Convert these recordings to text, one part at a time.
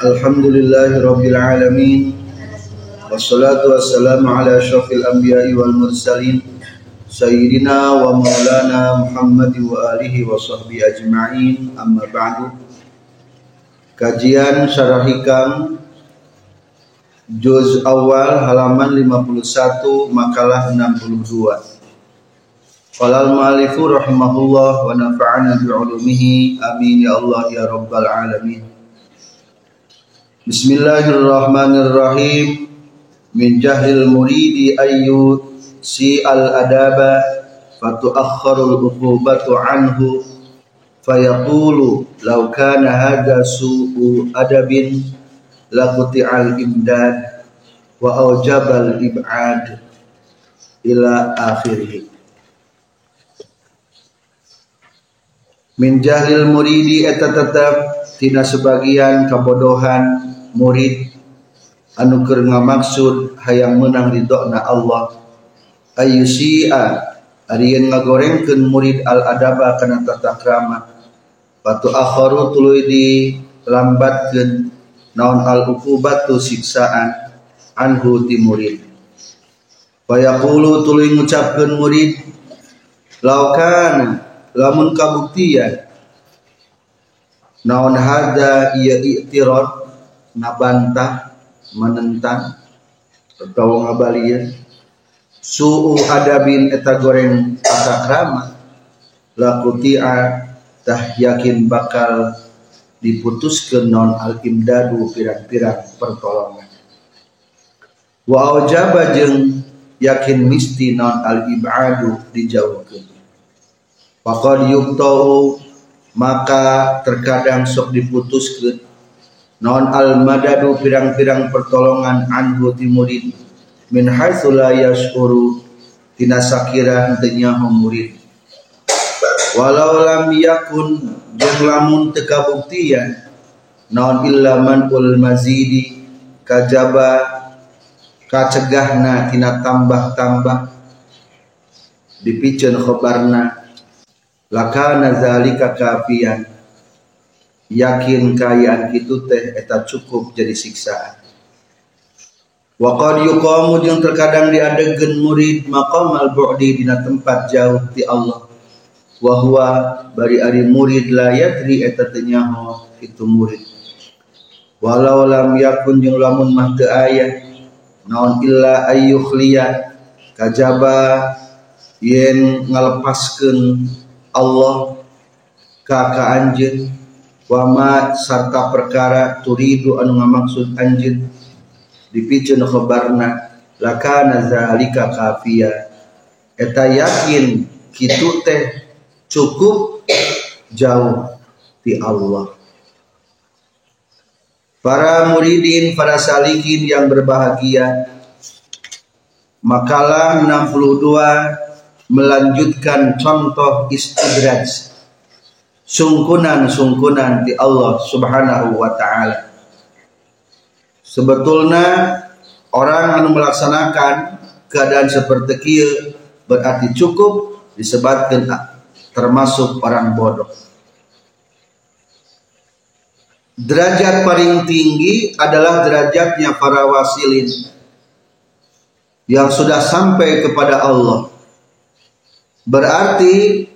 Alhamdulillahi rabbil alamin. Wassalatu wassalamu ala asyrafil anbiya'i wal mursalin sayyidina wa maulana Muhammad wa alihi wa sahbihi ajma'in. Amma ba'du. Kajian Syarah Hikam Juz awal halaman 51 makalah 62 Qala al-mu'allifu rahimahullah wa nafa'ana bi'ulumihi amin ya Allah ya rabbal alamin Bismillahirrahmanirrahim. Min jahlil muridi ayyu si al-adaba fatuakharul uqubatu anhu fayaqulu law kana hadha su'u adabin laqti'al imdad wa awjabal ib'ad ila akhirih. Min jahlil muridi eta tetap tina sebagian kabodohan murid anu keur ngamaksud hayang menang ridona Allah. Ayusia ari yen ngagorengkeun murid al adaba kana tata krama patu akharu tuluy di lambatkeun naon al ukubatu siksaan anhu ti murid. Wa yaqulu tuluy ngucapkeun murid laukana lamun kabuktian naon hada ia i'tirad nabantah menentang atau ngabalian. Su'u adabin eta goreng tata krama. Lakuti'a tah yakin bakal diputuskeun non al imdadu pirang-pirang pertolongan. Wa aujaba jeung yakin misti non al ibadu dijauhkeun. Faqad yuktau maka terkadang sok diputuskeun non al madadu pirang-pirang pertolongan anhu timurid min haitsu la yashkuru tina sakira henteu nyaho murid. Walau lam yakun jeung lamun teu kabuktian non illa man ul mazidi kajaba kacegahna tina tambah-tambah. Dipikeun khobarna lakana zalika kafian yakin kayaan kitu teh eta cukup jadi siksaan. Wa qad yuqamu jeung terkadang diadegeun murid maqam al bu'di dina tempat jauh ti Allah. Wa huwa bari ari murid la yadri eta teu itu murid. Walau lam yakun jeung lamun mah teu aya naon illa ayyukhliya kajaba yen ngalepaskeun Allah ka anjeun wama sarta perkara turidu anu ngamaksud anjeun dipikeun khabarna lakana zalika kafia. Eta yakin kitu teh cukup jauh di Allah. Para muridin, para salikin yang berbahagia Makalah 62 melanjutkan contoh istidraj sungkunan-sungkunan di Allah Subhanahu wa taala. Sebetulnya orang yang melaksanakan keadaan seperti kia berarti cukup disebutkan termasuk orang bodoh. Derajat paling tinggi adalah derajatnya para wasilin yang sudah sampai kepada Allah Berarti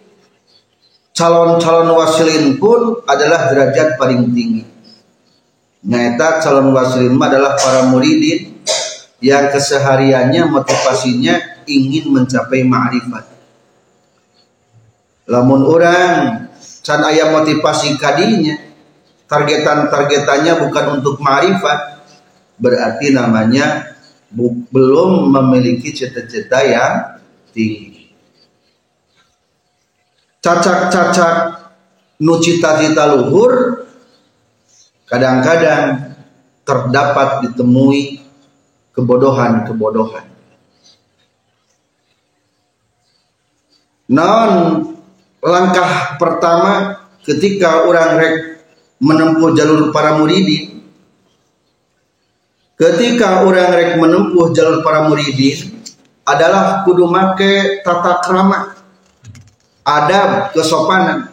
calon-calon wasilin pun adalah derajat paling tinggi. Nyata calon wasilin adalah para muridin yang kesehariannya motivasinya ingin mencapai ma'rifat. Lamun orang can ayam motivasi kadinya targetan-targetannya bukan untuk ma'rifat berarti namanya belum memiliki cita-cita yang tinggi cacak-cacak nu cita-cita luhur kadang-kadang terdapat ditemui kebodohan-kebodohan. Non langkah pertama ketika orang rek menempuh jalur para muridin ketika orang rek menempuh jalur para muridin adalah kudu make tata krama adab kesopanan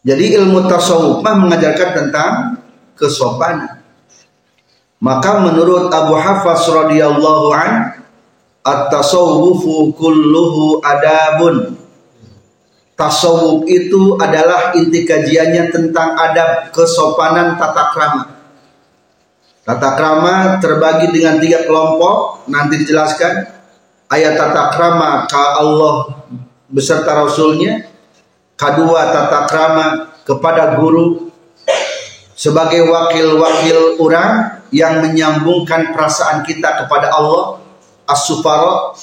jadi ilmu tasawuf mah mengajarkan tentang kesopanan maka menurut Abu Hafaz radhiyallahu an At-tasawwufu kulluhu adabun. Tasawuf itu adalah inti kajiannya tentang adab, kesopanan, tata krama. Tata krama terbagi dengan tiga kelompok, nanti dijelaskan. Ayat tata krama ke Allah beserta Rasulnya. Kedua tata krama kepada guru sebagai wakil-wakil orang yang menyambungkan perasaan kita kepada Allah as-sufara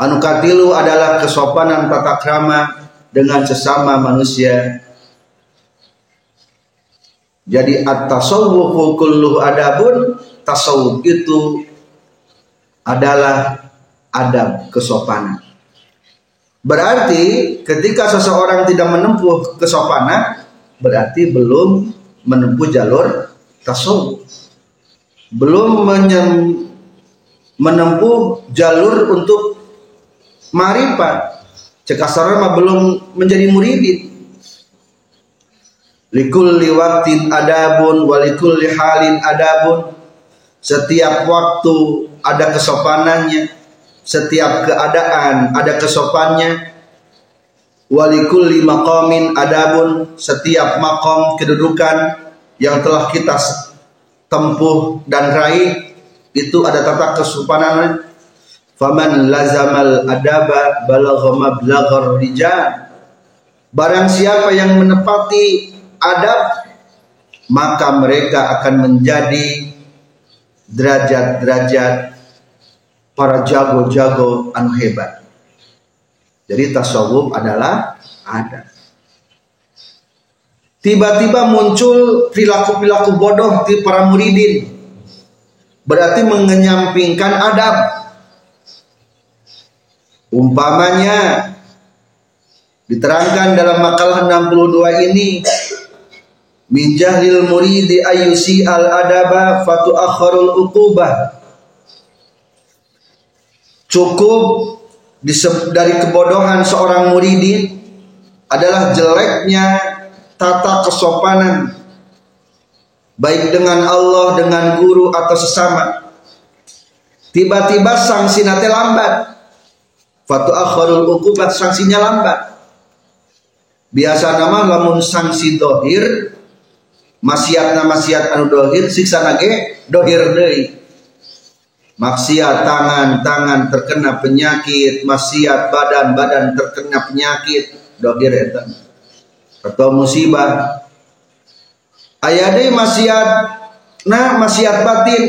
anu katilu adalah kesopanan tata krama dengan sesama manusia jadi at-tasawwufu kulluhu adabun tasawuf itu adalah adab kesopanan berarti ketika seseorang tidak menempuh kesopanan berarti belum menempuh jalur tasawuf. Belum menempuh jalur untuk marifat. Cekasar mah belum menjadi muridin likulli waktin adabun walikulli halin adabun. Setiap waktu ada kesopanannya setiap keadaan ada kesopannya. Walikulli maqamin adabun setiap makom kedudukan yang telah kita tempuh dan raih itu ada tata kesopanan. Faman lazamal adaba balagha mablaghar rijal. Barang siapa yang menepati adab maka mereka akan menjadi derajat-derajat para jago-jago anu hebat. Jadi tasawuf adalah adab tiba-tiba muncul perilaku-perilaku bodoh di para muridin. Berarti mengenyampingkan adab. Umpamanya diterangkan dalam makalah 62 ini min jahlil muridi ayusi al adaba fatu akharul uqubah cukup dari kebodohan seorang muridin adalah jeleknya tata kesopanan baik dengan Allah, dengan guru atau sesama. Tiba-tiba sanksi nate lambat. Fatu akharul ukubat sanksinya lambat. Biasa nama lamun sanksi dohir, maksiat nama maksiat anu dohir, siksa nage dohir deui. Maksiat tangan, tangan terkena penyakit, maksiat badan, badan terkena penyakit, dohir eta. Atau musibah, ayah deh maksiat. Nah maksiat batin.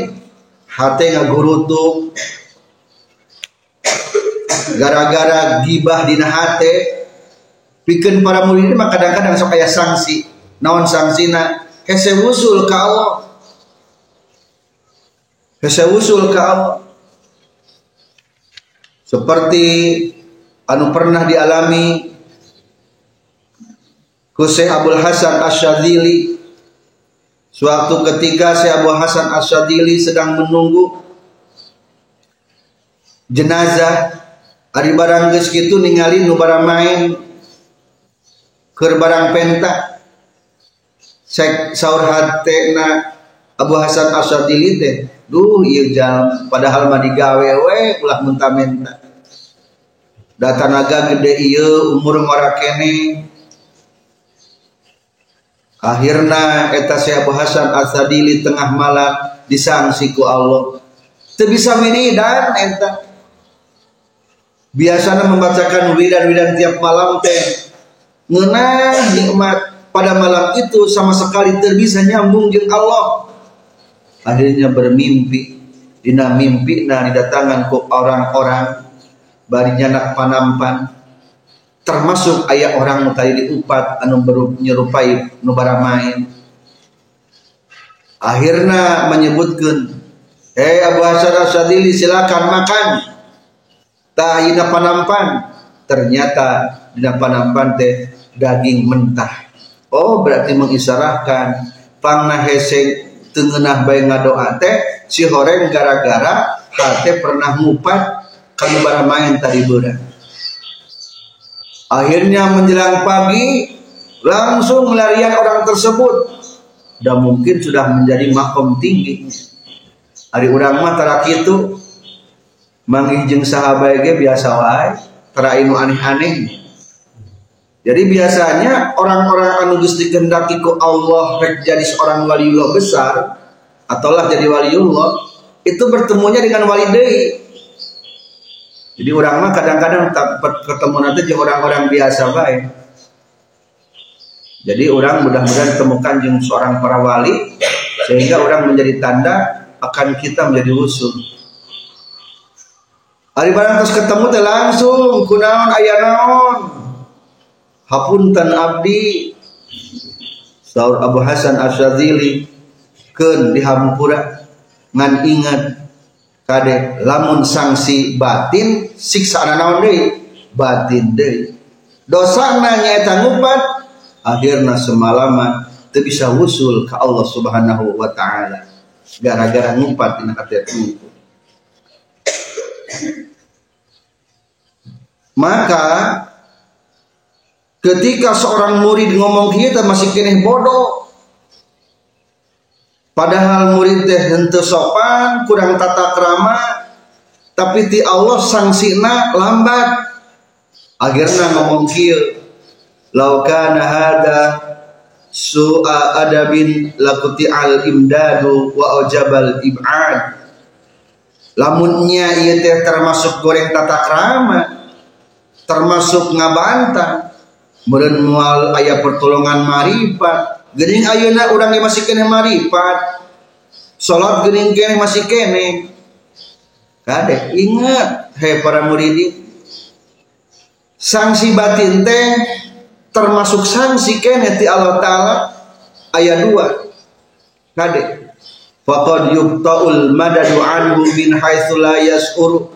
Hati ngagurutu gara-gara gibah dina hati. Bikin para murid mah kadang-kadang sok aya sanksi naon sangsina hese wusul ka hese wusul ka Allah. Seperti anu pernah dialami ku Abdul Hasan Asyadzili Suatu ketika Syekh Abu Hasan Asyadili sedang menunggu jenazah hari barang geus kitu ningali nu main ke barang penta cek saur hatena Abu Hasan Asyadili teh duh ieu jam padahal mah digawe we ulah menta-menta datanaga gede ieu umur ngora kene. Akhirnya eta si Abu Hasan Al-Sadili tengah malam disangsi ku Allah. Teu bisa dan eta. Biasanya membacakan widan-widan tiap malam teh. Ngeunah nikmat pada malam itu sama sekali terbisa nyambung jeung Allah akhirnya bermimpi. Dina mimpi nah didatangan ku orang-orang bari nyanak panampan. Termasuk ayat orang tadi diupat anu menyerupai nu main. Akhirnya menyebutkan eh Abu Hasan Asadili silakan makan. Tahina panampan. Ternyata di panampan teh daging mentah. Oh berarti mengisarahkan. Pangna hese tengenah bayi ngadoa teh si horeng gara-gara hate pernah ngupat kalau main tadi bulan akhirnya menjelang pagi langsung larian orang tersebut. Dan mungkin sudah menjadi makom tinggi. Hari orang mah tarak itu mangijeng sahabat biasa wae terainu aneh-aneh jadi biasanya orang-orang anu geus dikehendaki ku Allah rek jadi seorang waliullah besar ataulah jadi waliullah itu bertemunya dengan wali deui. Jadi orang mah kadang-kadang ketemu nanti orang-orang biasa baik. Jadi orang mudah-mudahan temukan jeung seorang para wali sehingga orang menjadi tanda akan kita menjadi usul. Hari barang terus ketemu teh langsung kunaon aya naon. Hapunten abdi Saur Abu Hasan Asyadzili keun di Hampura ngan ingat kade lamun sanksi batin siksa naon deui? Batin deui. Dosa nanya ngupat akhirnya semalaman itu bisa ke Allah subhanahu wa ta'ala. Gara-gara ngumpat di hati itu maka ketika seorang murid ngomong kita masih kini bodoh. Padahal murid teh henteu sopan kurang tata krama tapi ti Allah sangsina lambat. Akhirnya ngomong kieu Lau kana hada su'a adabin lakuti al imdadu wa ojabal ib'ad. Lamunnya ia teh termasuk goreng tata krama termasuk ngabantah meureun mual aya pertolongan marifat geuning ayeuna urang masih kene marifat salat geuning kene masih kene. Kade ingat he para muridin. Sanksi batin teh termasuk sanksi kene ti Allah taala. Ayat 2 kade faqad yubtaul madadu anhu la yas'ur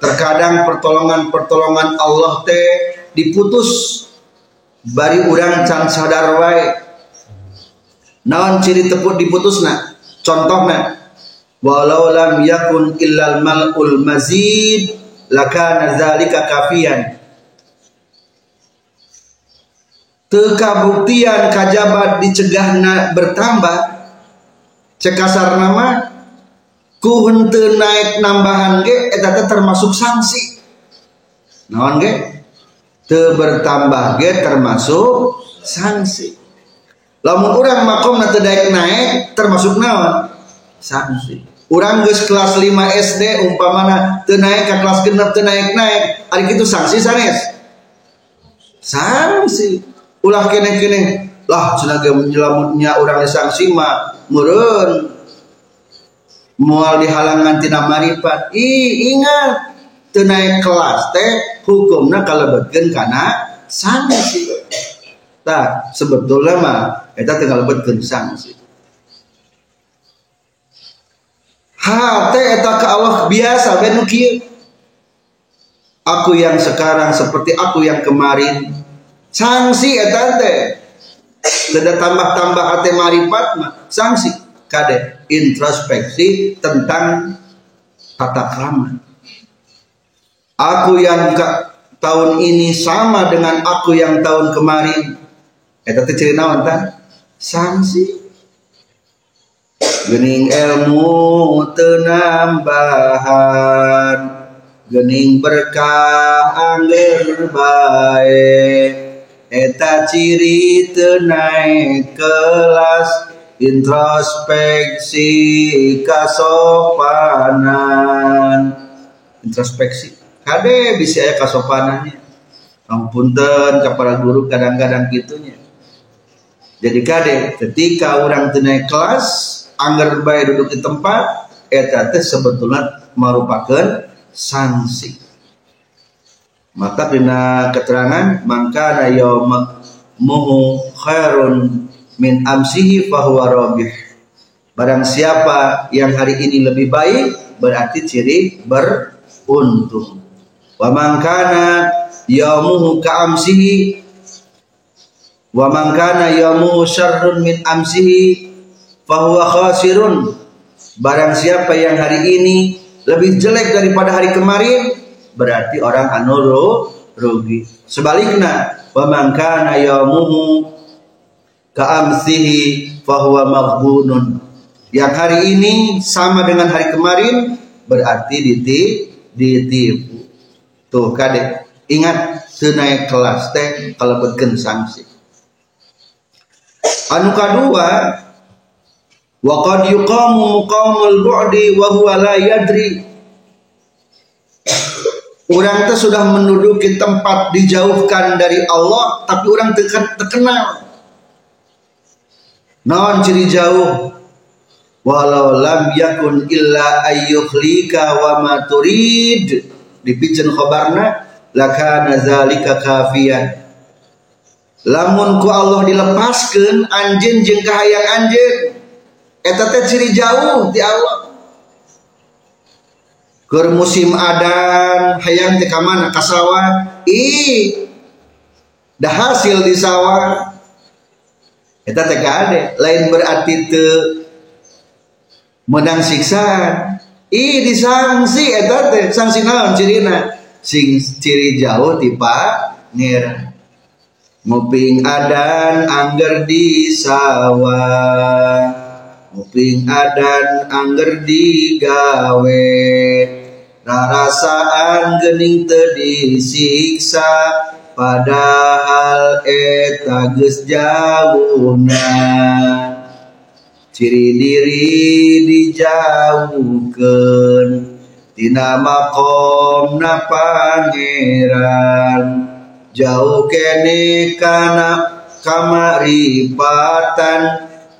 terkadang pertolongan-pertolongan Allah teh diputus bari urang can sadar wae. Naon ciri teput diputusna? Contohna walau lam yakun illal mal'ul mazid lakana zalika kafian tekabuktian kajabat dicegah bertambah cekasar nama ku hente naik nambahan ge eta termasuk sanksi. Naon ge bertambah ge termasuk sanksi. Lamun urang makom na naik naik termasuk naon? Sanksi. Urang geus kelas 5 SD umpamana teu naik ke kelas genep teu naik naik ari kitu sanksi sanes? Sanksi. Ulah kene-kene lah senaga menyelamutnya orang disangsi mah murun mual dihalangan tina marifat ih ingat tenaik kelas teh hukumna kalebetkeun kana sanksi tak sebetulnya mah eta teh kalebetkeun sanksi hate eta ke Allah biasa benu aku yang sekarang seperti aku yang kemarin. Sanksi eta teh. Tidak tambah-tambah hati marifat mah sanksi kade introspeksi tentang tata krama aku yang ke, tahun ini sama dengan aku yang tahun kemarin. Eta teh ciri naon tah sanksi gening ilmu tenambahan gening berkah angger baik. Eta ciri naik kelas. Introspeksi kasopanan. Introspeksi kade bisa ya kasopanannya. Ampunten kepada guru kadang-kadang gitunya. Jadi kade ketika orang naik kelas anggar baik duduk di tempat eta teh sebetulnya merupakan sanksi. Maka kena keterangan maka na muhu khairun min amsihi fahuwa rabih. Barang siapa yang hari ini lebih baik berarti ciri beruntung wa man kana yaumuhu ka amsihi wa man kana yaumuhu syarrun min amsihi fahuwa khasirun. Barang siapa yang hari ini lebih jelek daripada hari kemarin berarti orang anu rugi. Sebaliknya wa man kana yaumuhu ka'amsihi fahuwa maghbunun. Yang hari ini sama dengan hari kemarin berarti ditipu tuh kade ingat naik kelas teh kalau beken sanksi anu kedua wa qad yuqamu muqamul bu'di wa huwa la yadri Orang itu sudah menduduki tempat dijauhkan dari Allah, tapi orang terkenal. Non ciri jauh. Walau lam yakun illa ayyukhlika wa ma turid. Dipijen khobarna lakana zalika kafian. Lamun ku Allah dilepaskan anjing jeung kahayang anjing. Eta ciri jauh di Allah Ker musim adan hayang teh mana ka sawah ih dah hasil di sawah eta teh lain berarti teu menang siksa ih disangsi eta teh sanksi naon cirina? Sing ciri jauh tipa ngir nguping adan angger di sawah nguping adan angger digawe rasaan gening tadi siksa padahal eta geus jauhna ciri diri dijauhkeun tina makomna pangeran. Jauh kene kana kamaripatan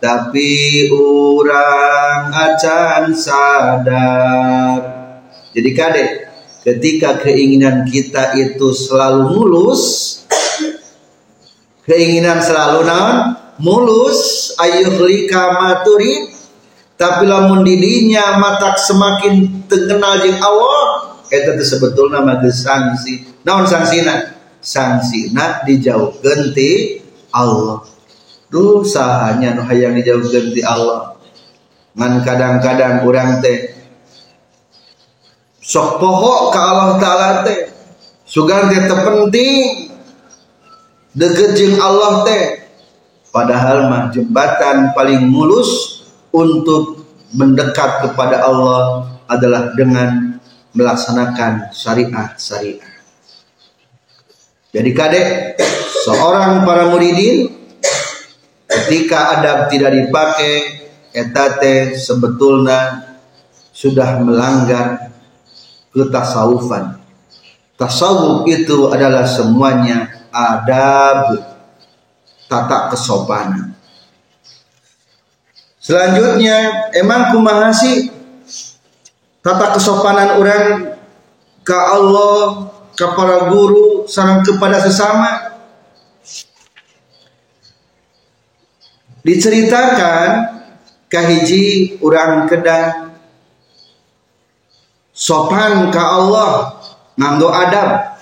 tapi urang acan sadar. Jadi kadek, ketika keinginan kita itu selalu mulus, keinginan selalu naon? Mulus, ayuhlika maturi, tapi lamun didinya matak semakin terkenal jeng Allah, itu sebetulnya nama sanksi. Naon sangsina? Sangsina dijauh ganti Allah. Duh sahanya nu hayang dijauh ganti Allah. Ngan kadang-kadang kurang teh sok pohok ke Allah Ta'ala teh sugan teh terpenting deket jeng Allah teh padahal mah jembatan paling mulus untuk mendekat kepada Allah adalah dengan melaksanakan syariat-syariat jadi kadek seorang para muridin ketika adab tidak dipakai etate sebetulnya sudah melanggar ketasawufan. Tasawuf itu adalah semuanya adab tata kesopanan. Selanjutnya, emang kumaha sih tata kesopanan orang ke Allah, ke para guru, sarang kepada sesama? Diceritakan kahiji orang kedang sopan ke Allah nganggo adab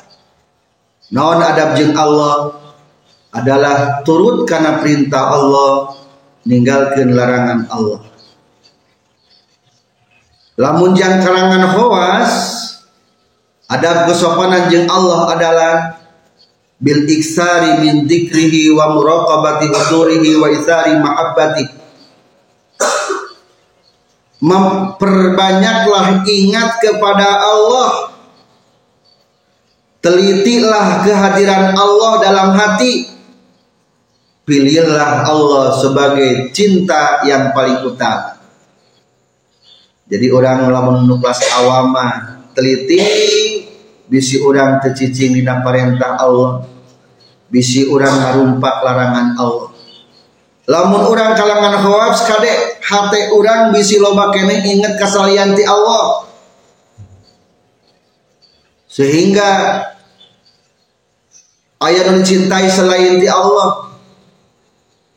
non adab jeng Allah adalah turut karena perintah Allah ninggalkan larangan Allah. Lamun jang kalangan khawas adab kesopanan jeng Allah adalah bil iksari min dikrihi wa muraqabati hudurihi wa isari mahabbati. Memperbanyaklah ingat kepada Allah. Telitilah kehadiran Allah dalam hati pilihlah Allah sebagai cinta yang paling utama. Jadi orang lamun nuklas awama teliti bisi orang tercicing di perintah Allah bisi orang ngarumpak larangan Allah. Lamun orang kalangan khawaf kadek hati orang bisi loba kene inget kasalianti Allah. Sehingga ayat yang dicintai selain di Allah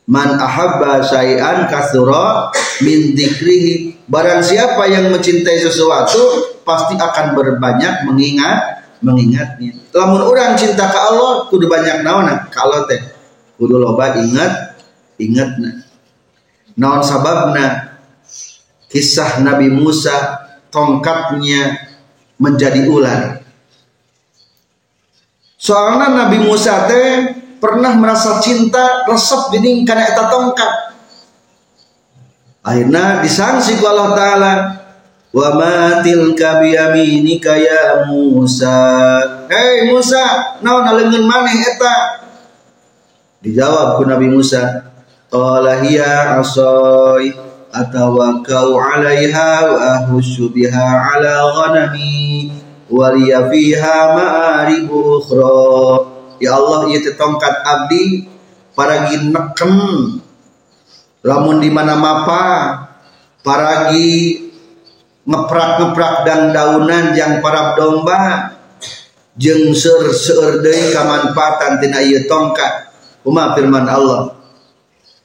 man ahabba syai'an kasura min dzikrihi. Barang siapa yang mencintai sesuatu pasti akan berbanyak mengingat mengingatnya. Lamun orang cinta ke Allah kudu banyak naon? Ka Allah teh. Kudu loba ingat ingatna. Naon sababna? Kisah Nabi Musa tongkatnya menjadi ular. Soalnya Nabi Musa teh pernah merasa cinta resep gini karena eta tongkat. Akhirnya disangsi ku Allah Ta'ala wa ma tilka biyaminika ya Musa. Hei Musa naon aleungeun maneh eta? Dijawab ku Nabi Musa qala hiya asai atawakkau 'alaiha wa ahussu biha 'ala ghanami wa liya fiha ma'aribu ukhra ya Allah ieu teh tongkat abdi paragi neken lamun di mana mapa paragi ngeprak-ngeprak dan daunan yang para domba. Jeung seur seur deui kamanfaatan tina ieu tongkat. Kumaha firman Allah.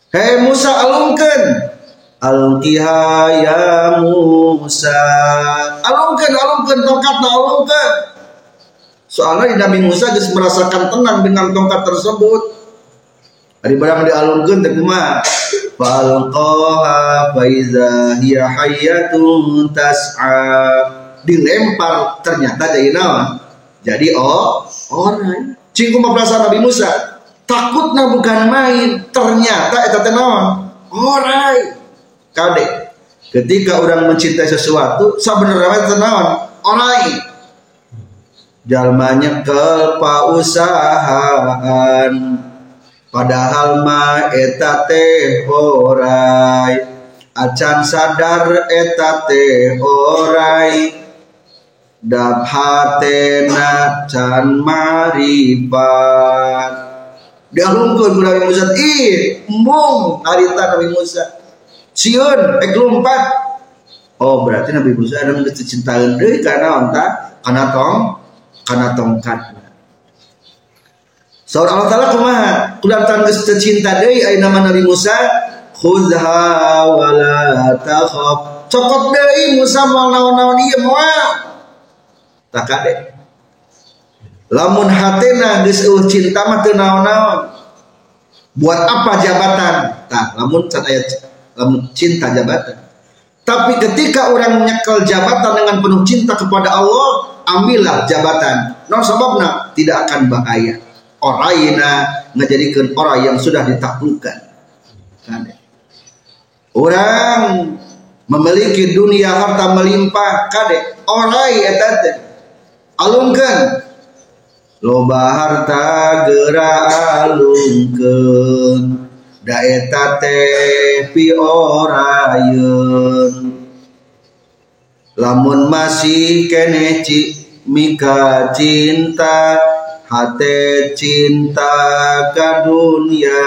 Hei Musa alungkeun. Alqiha ya Musa. Alungkeun alungkeun tongkatna alungkeun Soalnya Nabi Musa geus merasakan tenang dengan tongkat tersebut. Ari barang dialungkeun teh kumaha? Falqaha faiza hiya hayyatun tas'a. Dilempar ternyata jadi naon? Jadi oh orang. Cing kumaha perasaan Nabi Musa? Takutnya bukan main, ternyata eta teh naon? Orang. Kade. Ketika orang mencintai sesuatu, sebenarnya teh naon? Orang jalmanya kepausahaan padahal ma eta teh orai acan sadar eta teh orai dap hatena can maripat dialungkeun ku Nabi Musa. Ih embung harita Nabi Musa. Sieun ek lompat. Oh berarti Nabi Musa ada geus cintaeun deui kana onta kana tong karena tongkat. Seorang Allah Ta'ala kumaha? Kulang tangges tercinta deui ai nama Nabi Musa? Khudha wa la takhaf. Cokot deui Musa mau naon-naon ieu moal tak kade lamun hatena geus eueuh cinta mah teu naon-naon. Buat apa jabatan? Tah lamun lamun cinta jabatan. Tapi ketika orang menyekel jabatan dengan penuh cinta kepada Allah ambillah jabatan. Non sebabna tidak akan bahaya. Orangnya ngejadikan orang yang sudah ditaklukkan kan? orang memiliki dunia harta melimpah kade orang eta teh alungkeun loba harta gera alungkeun da eta teh pi orayeun lamun masih kene mika cinta hati cinta ke dunia.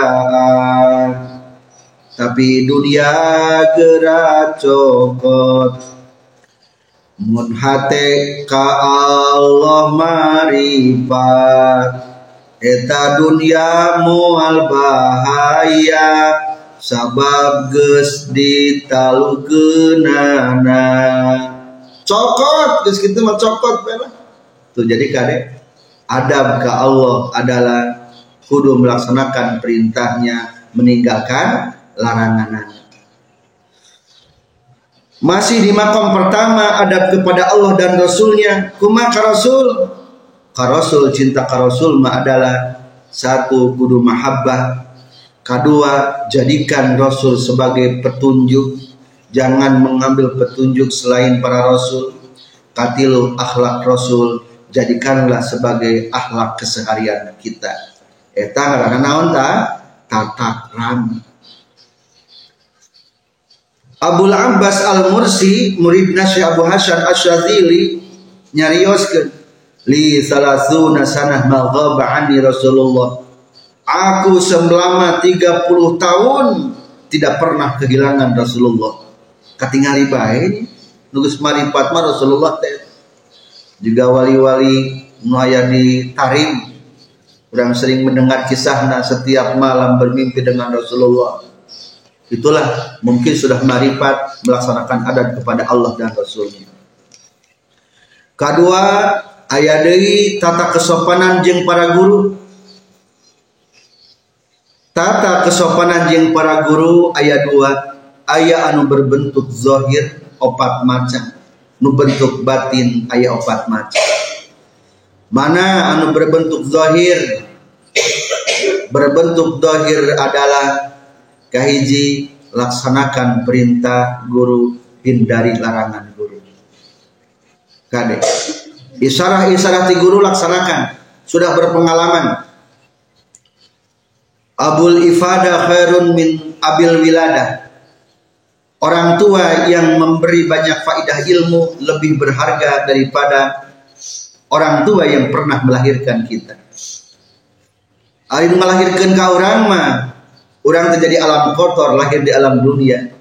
Tapi dunia gerak cokot. Mun hati ka Allah maripat. Eta dunia mual bahaya sabab ges ditalu genana. Cokot terus kita mah cokot memang tuh jadi kade adab ke Allah adalah kudu melaksanakan perintahnya meninggalkan larangan masih di makom pertama adab kepada Allah dan Rasulnya. Kuma ka Rasul? Ka Rasul cinta ka Rasul ma adalah satu kudu mahabbah. Kedua jadikan Rasul sebagai petunjuk. Jangan mengambil petunjuk selain para rasul. Katilu akhlak rasul jadikanlah sebagai akhlak keseharian kita. Eta ngaranna naon ta tatak rami Abul Abbas Al-Mursi muridna Syekh Abu Hasan Asyadzili nyarioskeun li salasuna sanah ma anni Rasulullah. Aku selama 30 tahun tidak pernah kehilangan Rasulullah. Katingali bae nugus maripat mah Rasulullah teh juga wali-wali nu aya di Tarim. Orang sering mendengar kisahnya setiap malam bermimpi dengan Rasulullah. Itulah mungkin sudah marifat melaksanakan adat kepada Allah dan Rasulnya. Kedua ayat dari tata kesopanan jeng para guru. Tata kesopanan jeng para guru ayat dua ayat anu berbentuk zohir opat macam nu bentuk batin ayat opat macam. Mana anu berbentuk zahir? Berbentuk zahir adalah kahiji laksanakan perintah guru hindari larangan guru. Kade. Isarah-isarah ti guru laksanakan. Sudah berpengalaman. Abul ifada khairun min abil wilada orang tua yang memberi banyak faidah ilmu lebih berharga daripada orang tua yang pernah melahirkan kita. Ari melahirkan ke orang mah orang terjadi alam kotor lahir di alam dunia.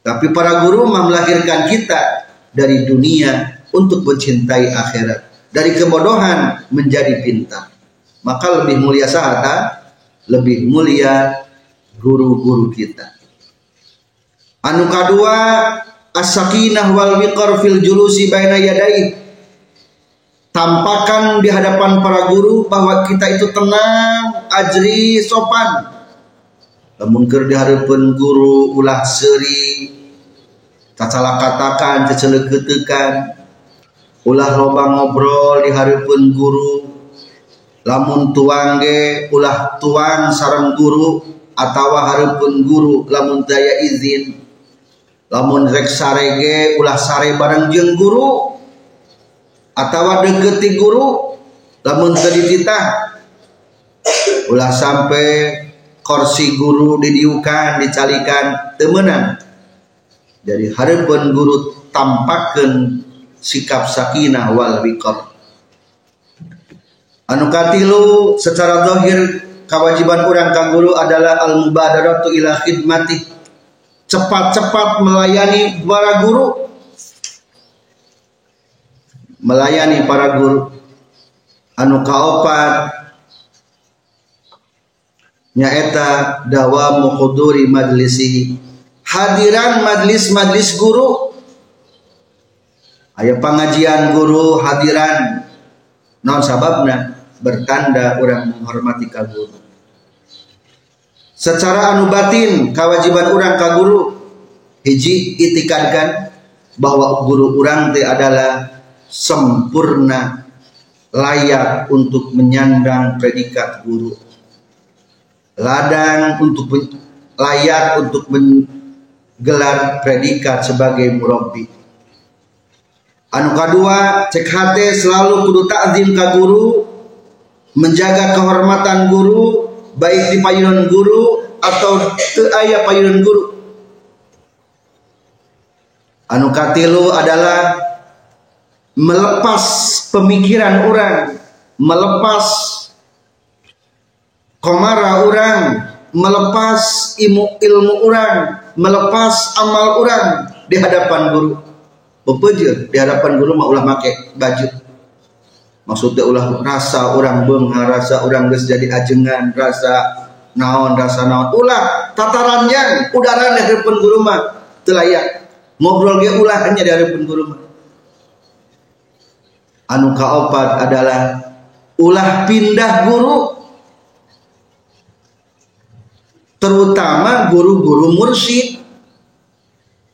Tapi para guru mah melahirkan kita dari dunia untuk mencintai akhirat. Dari kebodohan menjadi pintar. Maka lebih mulia sahata, lebih mulia guru-guru kita. Anu kedua as-sakinah wal wiqar fil julusi baina yadai. Tampakan di hadapan para guru bahwa kita itu tenang, ajri, sopan. Namun di hadapan guru ulah seri, salah katakan, cecele ketekan, ulah loba ngobrol di hadapan guru, lamun tuang ge ulah tuang sarang guru atau harapan guru lamun daya izin lamun rek sarege ulah sare bareng jeng guru atau deketi guru lamun tadi kita ulah sampai kursi guru didiukan dicalikan temenan jadi harapan guru tampakkan sikap sakinah wal wikor anu katilu secara dohir kewajiban orang kang guru adalah al mubadaratu ila khidmati cepat-cepat melayani para guru. Melayani para guru. Anu kaopat. Nyaeta dawa mukhuduri majlisi. Hadiran majlis-majlis guru. Aya pengajian guru hadiran. Non sababna bertanda orang menghormati ka guru secara anu batin kewajiban orang ka guru hiji itikadkan bahwa guru orang teh adalah sempurna layak untuk menyandang predikat guru. Ladang untuk layak untuk menggelar predikat sebagai murabbi. Anu kedua cek hati selalu kudu takzim ka guru menjaga kehormatan guru baik di payunan guru atau ke ayah payunan guru anu katilu adalah melepas pemikiran orang, melepas komara orang, melepas ilmu ilmu orang, melepas amal orang di hadapan guru. Bepejir di hadapan guru mah ulah make baju. Maksudnya ulah rasa orang benghar, rasa orang geus jadi ajengan, rasa naon, rasa naon. Ulah tatarannya udara di hadapan guru mah telayak. Ngobrol ge ulah hanya di hadapan guru mah anu kaopat adalah ulah pindah guru. Terutama guru-guru mursyid.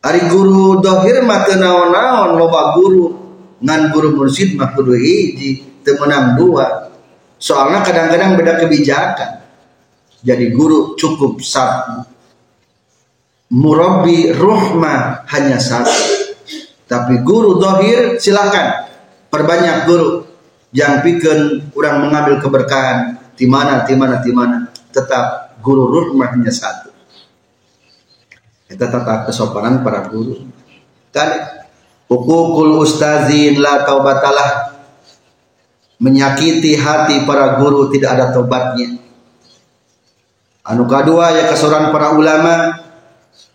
Ari guru dohir mah naon-naon loba guru ngan guru mursyid mah kudu hiji temenang dua. Soalnya kadang-kadang beda kebijakan. Jadi guru cukup satu murabi ruhma hanya satu. Tapi guru dohir silakan. Perbanyak guru. Yang bikin orang mengambil keberkahan di mana di mana di mana. Tetap guru rumahnya satu. Kita tetap kesopanan para guru. Kan ukukul ustazin la taubatalah. Menyakiti hati para guru tidak ada tobatnya anu kedua ya kesoran para ulama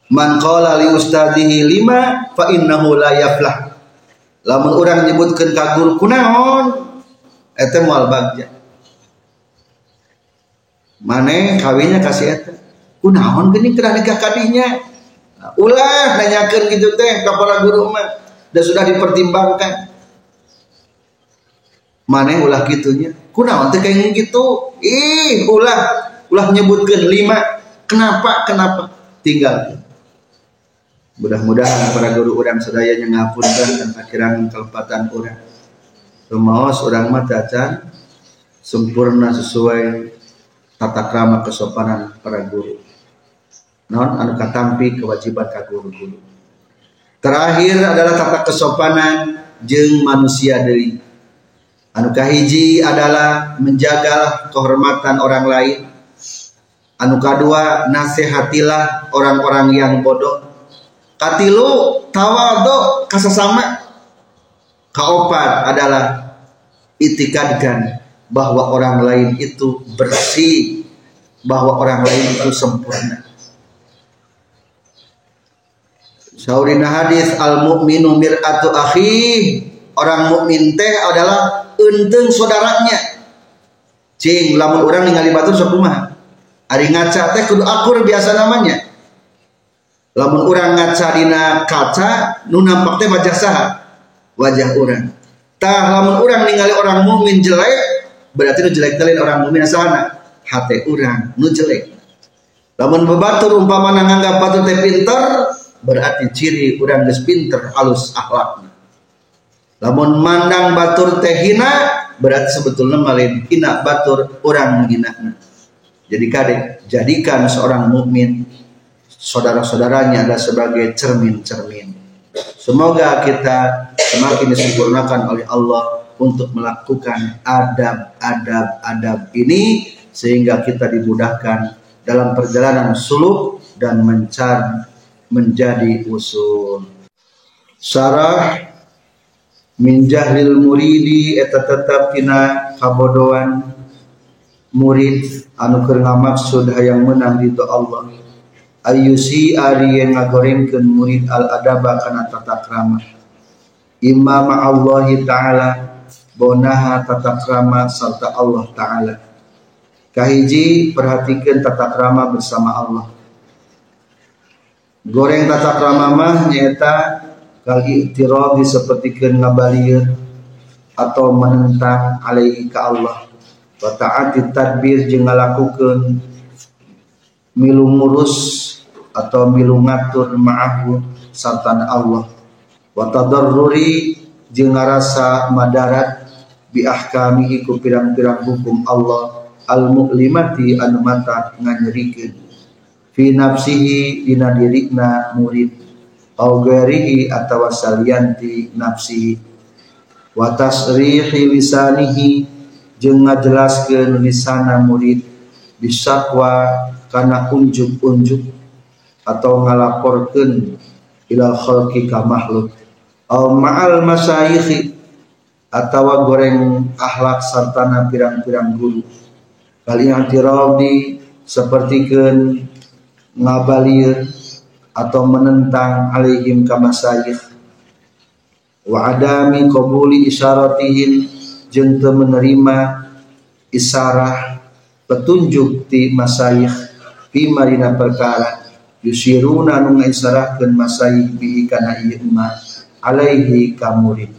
man qala li ustadihi lima fa innahu la yaflah. Lamun orang nyebutkan ka guru kunaon eta moal bagja mana kawinnya kasih eta kunaon gini kena nikah kadinya ulah nanyakan gitu teh kepala guru mah dan sudah dipertimbangkan. Mana ulah gitunya? Kunaon teh kayak gitu? Ih ulah. Ulah nyebutkan lima. Kenapa? Kenapa? Tinggal. Mudah-mudahan para guru orang sedaya yang ngapunkan dan akhiran kelepatan orang Rumaos orang cacan sempurna sesuai tata krama kesopanan para guru. Non anu katampi kewajiban ka guru-guru terakhir adalah tata kesopanan jeng manusia dari anu kahiji adalah menjaga kehormatan orang lain anu kedua nasihatilah orang-orang yang bodoh Katilu tawado kasasama. Kaopat adalah itikadkan bahwa orang lain itu bersih, bahwa orang lain itu sempurna. Saurina hadis al mukminu mir'atu akhi. Orang mukmin teh adalah enteng saudaranya. Cing, lamun orang ningali batur sok kumaha? Ari ngaca teh kudu akur biasa namanya lamun orang ngaca dina kaca nu nampak teh wajah saha wajah orang tah lamun orang ningali orang mukmin jelek berarti nu jelek kalian orang mukmin asana hati orang nu jelek lamun bebatur umpama nganggap batur teh pinter berarti ciri orang geus pinter halus akhlakna lamun mandang batur teh hina berarti sebetulnya malin hina batur orang menghina jadi kade jadikan seorang mukmin saudara-saudaranya adalah sebagai cermin-cermin. Semoga kita semakin disempurnakan oleh Allah untuk melakukan adab-adab-adab ini sehingga kita dimudahkan dalam perjalanan suluk dan mencari menjadi usul. Sarah min jahlil muridi eta tetap tina kabodohan murid anu keur maksud hayang menang di Allah. Ayusi ari yang ngagorengkeun murid al adaba kana tata krama imam Allah taala bonaha tata krama serta Allah taala. Kahiji perhatikan tata krama bersama Allah goreng tata mah nyata kal i'tiradi sapertikeun ngabalieur atau menentang alaihi ka Allah. Wa ta'ati tadbir jeung ngalakukeun milu ngurus atau milu ngatur ma'ahu sartan Allah. Wa tadarruri jeung ngarasa madarat bi ahkamihi ku pirang-pirang hukum Allah al muklimati anu mata fi nafsihi dina dirikna murid. Au gairihi atawa salianti nafsihi. Wa tasrihi lisanihi jeung ngajelaskeun lisana murid. Bisakwa kana unjuk-unjuk atau ngalaporkan ila khalqi ka makhluk. Au ma'al masyayikh atau goreng akhlak sartana pirang-pirang guru. Kali yang tiradi sepertikeun ngabalir atau menentang alaihim ka masyayikh wa adami qabuli isyaratihim jeung teu menerima isarah petunjuk ti masyayikh fi marina perkara. Yusiruna nu ngaisarahkeun masai bihi kana ieu emak alaihi ka murid.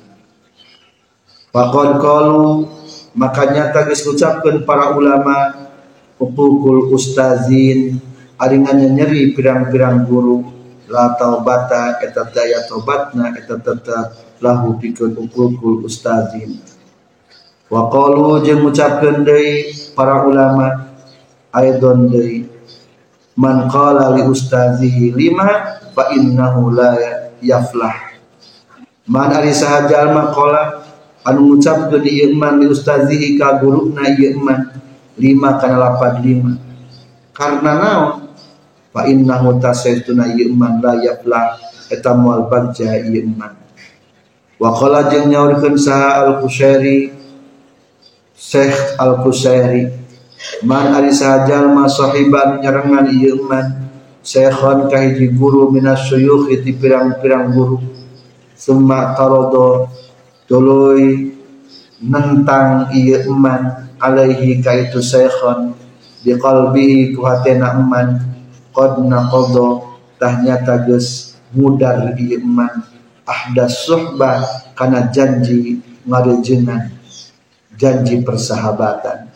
Faqad qalu makanya tagis ucapkeun para ulama upukul ustazin aringannya nyeri pirang-pirang guru la taubata eta daya tobatna eta tetap lahu pikeun upukul ustazin wa qalu jeung ngucapkeun deui para ulama aidon deui man qala li ustazihi lima fa innahu la yaflah. Man ari saha jalma qala anu ngucapkeun ieu man li ustazihi ka guruna ieu man lima kana lapad lima. Karena naon fa innahu tasaituna ieu man la yaflah eta moal bagja ieu man wa qala jeung nyaurkeun saha al-Qushairi Syekh al-Qushairi man ari sajal ma sahiban nyarengan ieu man syekhon kahiji guru minas syuyukh ti pirang-pirang guru. Summa tarado tuluy nentang ieu man alaihi kaitu syekhon di qalbihi ku hatena eman qad naqadha tahnya tages mudar ieu eman ahdas suhbah kana janji ngarejengan janji persahabatan.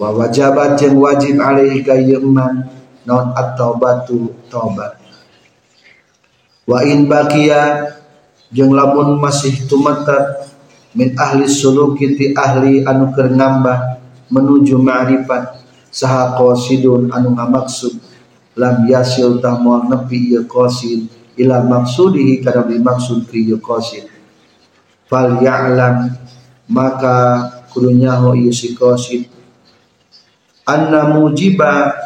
Wa wajabat yang wajib alaihi ka eman non at-taubatu taubat. Wa in bakia jeung lamun masih tumatat min ahli suluki ti ahli anu keur ngambah menuju ma'rifat saha qasidun anu ngamaksud lam yasil tamol nepi ieu qasid ila maksudihi kana maksud fi ieu qasid fal ya'lam maka kudunya ho ieu si qasid anna mujiba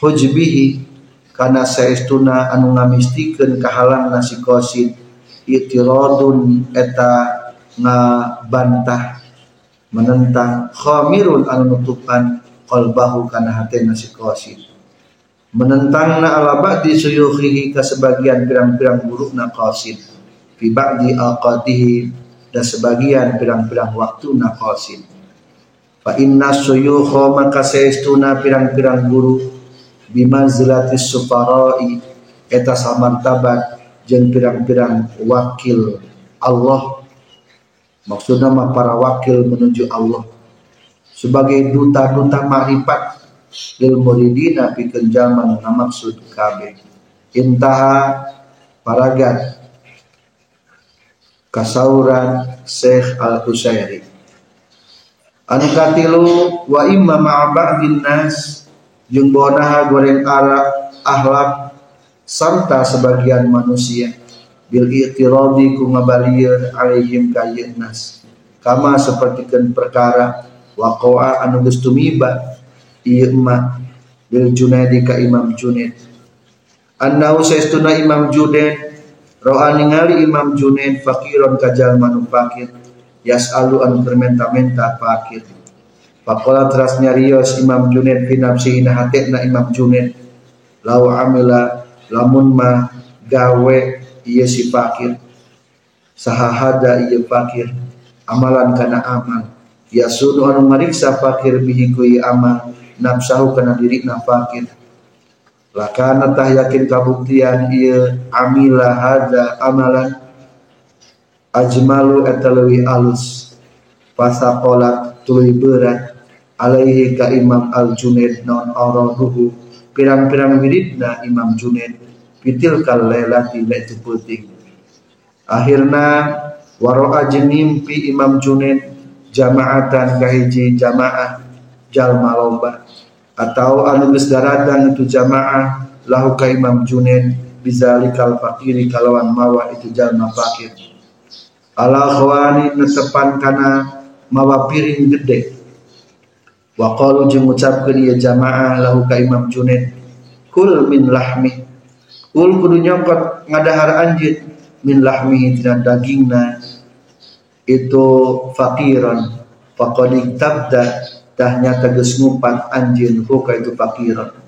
hujbihi kana saestuna anu ngamistikeun kahalang nasi qasid itiradun eta ngabantah menentang khamirun anu nutupan qalbahu kana hatena si qasid menentang na ala ba'di suyukhihi ka sebagian pirang-pirang na qasid fi ba'di aqatihi dan sebagian pirang-pirang waktu na qasid. Fa inna suyukha maka saestuna pirang-pirang guru bimanzilatis sufarai eta samartabat jeung pirang-pirang wakil Allah. Maksudnya para wakil menuju Allah. Sebagai duta-duta makrifat lil muridina pikeun zaman maksud KB intaha paragat kasauran Syekh Al-Husairi. Anu katilu wa imma ma'a ba'din nas jeung bonaha goreng ara ahlak serta sebagian manusia. Bil i'tiradi ku ngabalieur alaihim ka nas. Kama sapertikeun perkara waqa'a anu geus tumiba ieu emak bil junaidi ka imam junaid. Annahu saestuna imam junaid. Ro'a ningali imam junaid fakiron ka jalma nu fakir yas'alu anu bermenta-menta fakir Pakola teras nyarios Imam Junaid fi nafsihi na hatena Imam Junaid. Lau amila lamun ma gawe iya si fakir sahahada iya fakir amalan kana amal. Ya sunu anu mariksa fakir bihi amal nafsahu kana diri na fakir lakana tah yakin kabuktian iya amila hada amalan ajmalu etalawi alus. Pasakola tuluy berat alaihi ka imam al junaid non araduhu pirang-pirang wiridna imam junaid fitil kal lailati itu penting akhirna waro'a mimpi Imam Junaid jamaatan kahiji jamaah jalma lomba atau anu geus daratan itu jamaah lahu ka Imam Junaid bizalikal fakiri kalawan mawa itu jalma fakir. Ala khawani netepan kana mawa piring gede. Wa qalu jeung ngucapkeun ieu jamaah lahu ka Imam Junaid kul min lahmi. Ul kudu nyongkot ngadahar anjir min lahmihi tina dagingna. Itu fakiran faqad tabda tahnya teges ngupat anjin huka itu fakiran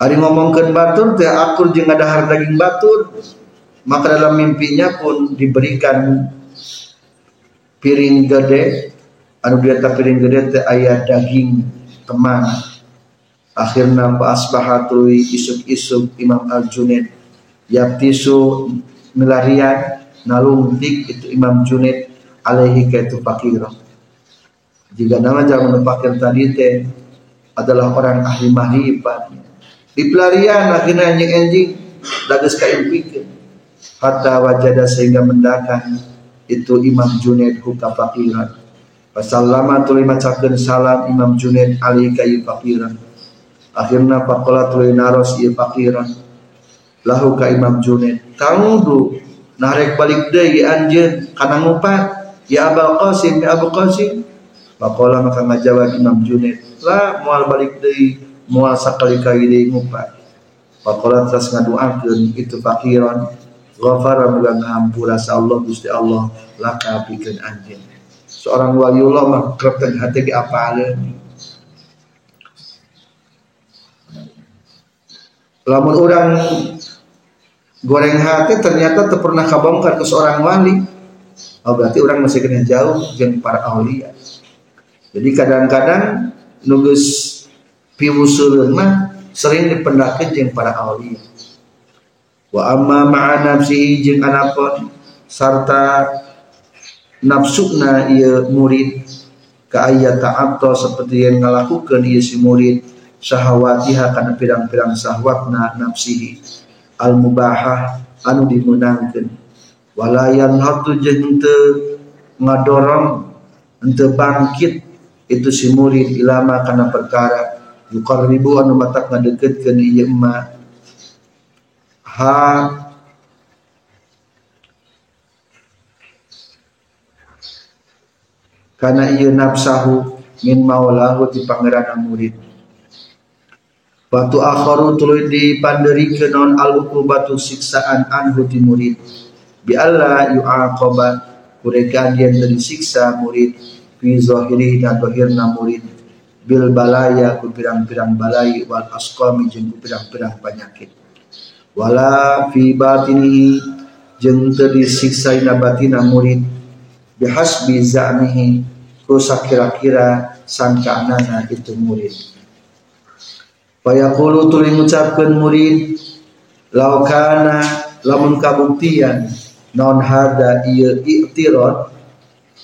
Ari ngomongkeun batur teh akur jeung ngadahar daging batur. Maka dalam mimpinya pun diberikan piring gede. Anu dia piring gede teh aya daging teman. Fa asbahatu isuk-isuk Imam Al-Junaid. Tisu melarian nalungtik itu Imam Junaid alaihi kaitu fakir jika nama zaman fakir tadi teh adalah orang ahli mahrifat di pelarian akhirnya anjing anjing dagus kain pikir hatta wajada sehingga mendakan itu Imam Junaid huka fakiran. Wasallama tuli macakeun salam Imam Junaid alaihi kayu fakiran. Akhirnya pakola tuluy naros ieu fakiran. Lahu ka Imam Junaid. Taudu narek balik deui anjeun kana ngupat ya Abul Qasim ya Abu Qasim pakola maka ngajawab Imam Junaid lah moal balik deui moal sakali kali deui ngupat pakola terus ngaduakeun itu fakiran ghafara muga ngahampura sa Allah Gusti Allah laka pikeun anjeun seorang waliullah mah hati ge apaleun lamun orang goreng hati ternyata tak pernah kabongkar ke seorang wali. Oh berarti orang masih kena jauh dengan para aulia jadi kadang-kadang nugus piwusulun mah sering dipendakeun jeung para aulia wa amma ma'a nafsihi jeung anapun sarta nafsuna ieu murid. Ka ayat ta'atto seperti yang ngalakukeun ieu si murid. Syahawatiha kana pirang-pirang syahwatna nafsihi. Al mubahah anu dimenangkeun wala yanhatu jeung teu ngadorong henteu bangkit itu si murid ilama kana perkara. Yuqarribu anu matak ngadeukeutkeun ieu emak. Ha. Karena ia nafsahu min maulahu di pangeran murid. Batu akharu tuluy dipanderikeun non al batu siksaan anhu di murid. Bi alla yu'aqaba kureka dia disiksa murid fi zahiri dan zahirna murid. Bil balaya ku pirang-pirang balai wal asqami jeung ku pirang-pirang penyakit. Wala fi batinihi jeung teu disiksa ina batina murid. Bihasbi za'mihi ku sakira-kira sangkaanana itu murid. Fayaqulu tuli ngucapkeun murid laukana lamun kabuktian non hada ieu i'tirad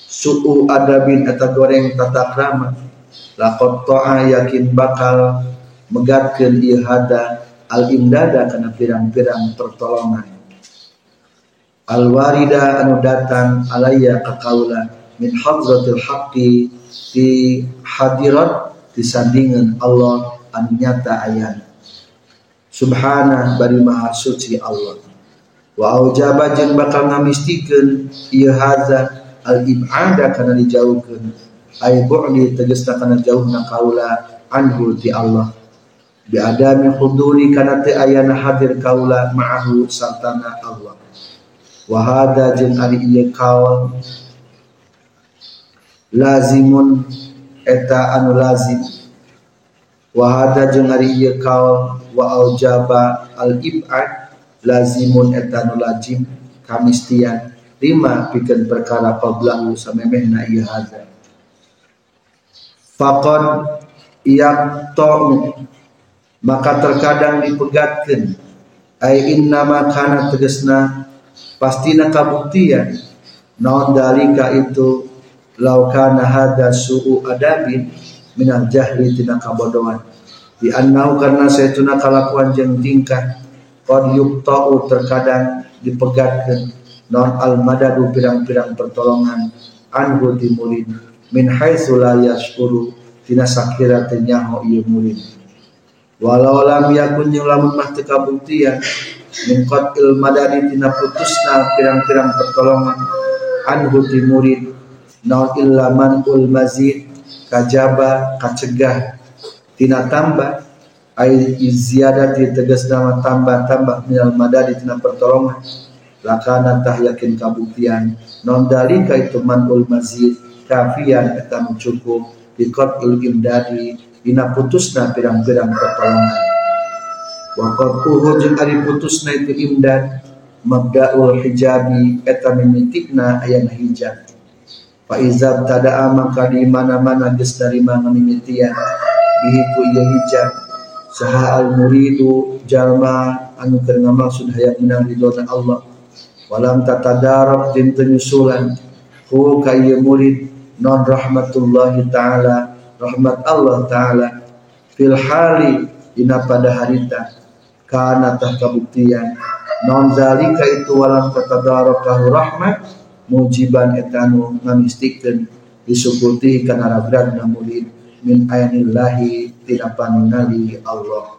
su'u adabin eta goreng tata krama. Laqad ta'a yakin bakal megatkeun ieu hada al imdada kana pirang-pirang pertolongan. Al warida anu datang alaya ka kaula min hadratil haqqi di hadirat disandingan Allah anu nyata ayana subhana bari maha suci Allah. Wa aujaba jeung bakal ngamistikeun ieu hadza al ibada kana dijauhkeun ay bu'di tegasna kana jauhna kaula anhu ti Allah. Bi adami huduri kana teu ayana hadir kaula ma'ahu sartana Allah. Wa hadza jeung ari ieu kaul lazimun eta anu lazim. Wa hada jeung ari ieu kaul wa aujaba al ibad lazimun etanu lazim kamistian lima pikeun perkara qablahu samemehna ieu hada faqad yaqta'u maka terkadang dipegatkeun ai innama kana tegasna pastina kabuktian. Naon dalika itu? Laukana hada su'u adabin minal jahli tina kabodohan. Di annau karena saytuna kalakuan jeung tingkah qad yuqta'u terkadang dipegatkeun non al madadu pirang-pirang pertolongan anhu di murid min haitsu la yashkuru tina sakira teu nyaho ieu murid walau lam yakun yang lamun mah teu kabuktian min qatil madadi tina putusna pirang-pirang pertolongan anhu di murid naon illa man ul mazid kajaba kacegah tina tambah. Ai di tegas nama tambah tambah minal madadi tina pertolongan lakana tah yakin kabuktian. Non dalika itu manul mazid kafian eta cukup. Bikot il imdadi dina putusna pirang-pirang pertolongan. Wa uhu jeung ari putusna itu imdad mabdaul hijabi eta mimitikna ayana hijab Fa izab tada'a maka di mana-mana geus dari mana mimitian bihi ku ieu hijab. Saha al muridu jalma anu keur ngamaksud hayang menang ridona Allah walam tatadarab jeung teu nyusulan hu ka ieu murid non rahmatullahi taala rahmat Allah taala fil hali ina pada harita kana tah kabuktian non zalika itu walam tatadarakahu rahmat mujiban etanu ngamistikkeun disukuti kana ragragna murid min ayanillahi tina paningali Allah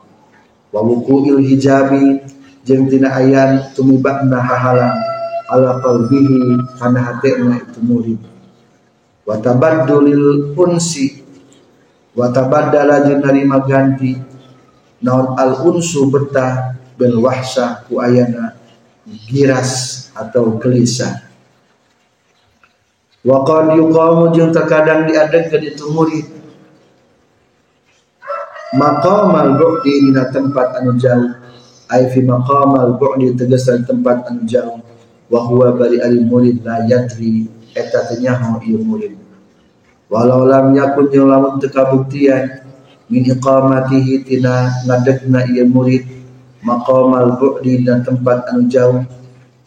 wa wukuil hijabi jeung tina ayan tumibakna hahalang ala qalbihi kana hatena itu murid. Wa tabaddulil unsi wa tabaddala jeung narima ganti. Naon al unsu betah bil wahsah ku ayana giras atau gelisah. Wa qad yuqamu jeung terkadang diadegkeun itu murid. Maqamal bu'di dina tempat anu jauh ai fi maqamal bu'di tegasna tempat anu jauh. Wa huwa bari al murid la yadri. Eta teu nyaho ieu murid. Walau lam yakun lamun teka buktian min iqamatihi tina ngadegna ieu murid maqamal bu'di dan tempat anu jauh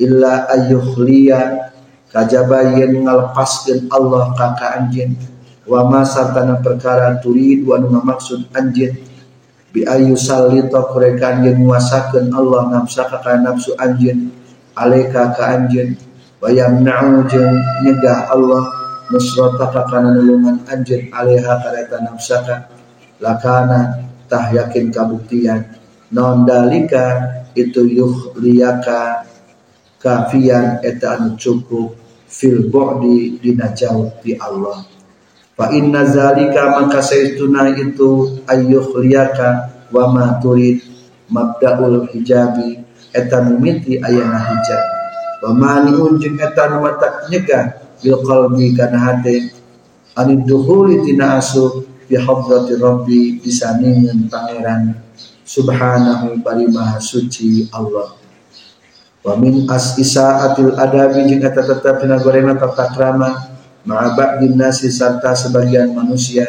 illa ayyukhliya kajaba yen ngalepaskeun Allah ka anjeun. Wa ma sartana perkara turid wa anu maksud anjeun bi ayu sallita kurekan yen nguasakeun Allah nafsa ka nafsu anjeun alaika ka anjeun wa yamna'u jeung nyegah Allah nusrataka kana nulungan alaiha kareta nafsaka lakana tah yakin kabuktian. Non dalika itu liyaka kafian eta anu cukup fil bu'di dina jauh di Allah fa inna zalika maka saytuna itu liyaka wa ma turid mabdaul hijabi eta mimiti ayana hijab. Wa mani unjung eta nu mata nyegah bil qalbi kana hate anid dukhuli tina asup fi hadrati rabbi disandingin pangeran. Subhanahu bari maha suci Allah. Wa min as isaatil adabi jeung eta tetep dina gorena tata krama ma'a ba'din nasi serta sebagian manusia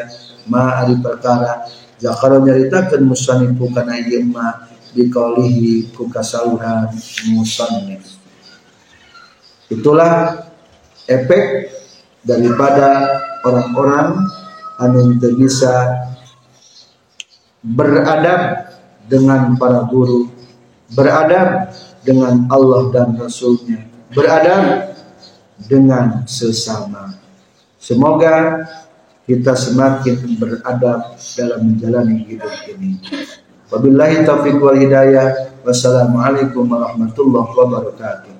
ma ari perkara zakaro nyaritakeun musannifu kana ieu ma biqaulihi ku kasauhan musannif itulah efek daripada orang-orang anu bisa beradab dengan para guru, beradab dengan Allah dan Rasulnya, beradab dengan sesama. Semoga kita semakin beradab dalam menjalani hidup ini. Wabillahi taufiq wal hidayah. Wassalamualaikum warahmatullahi wabarakatuh.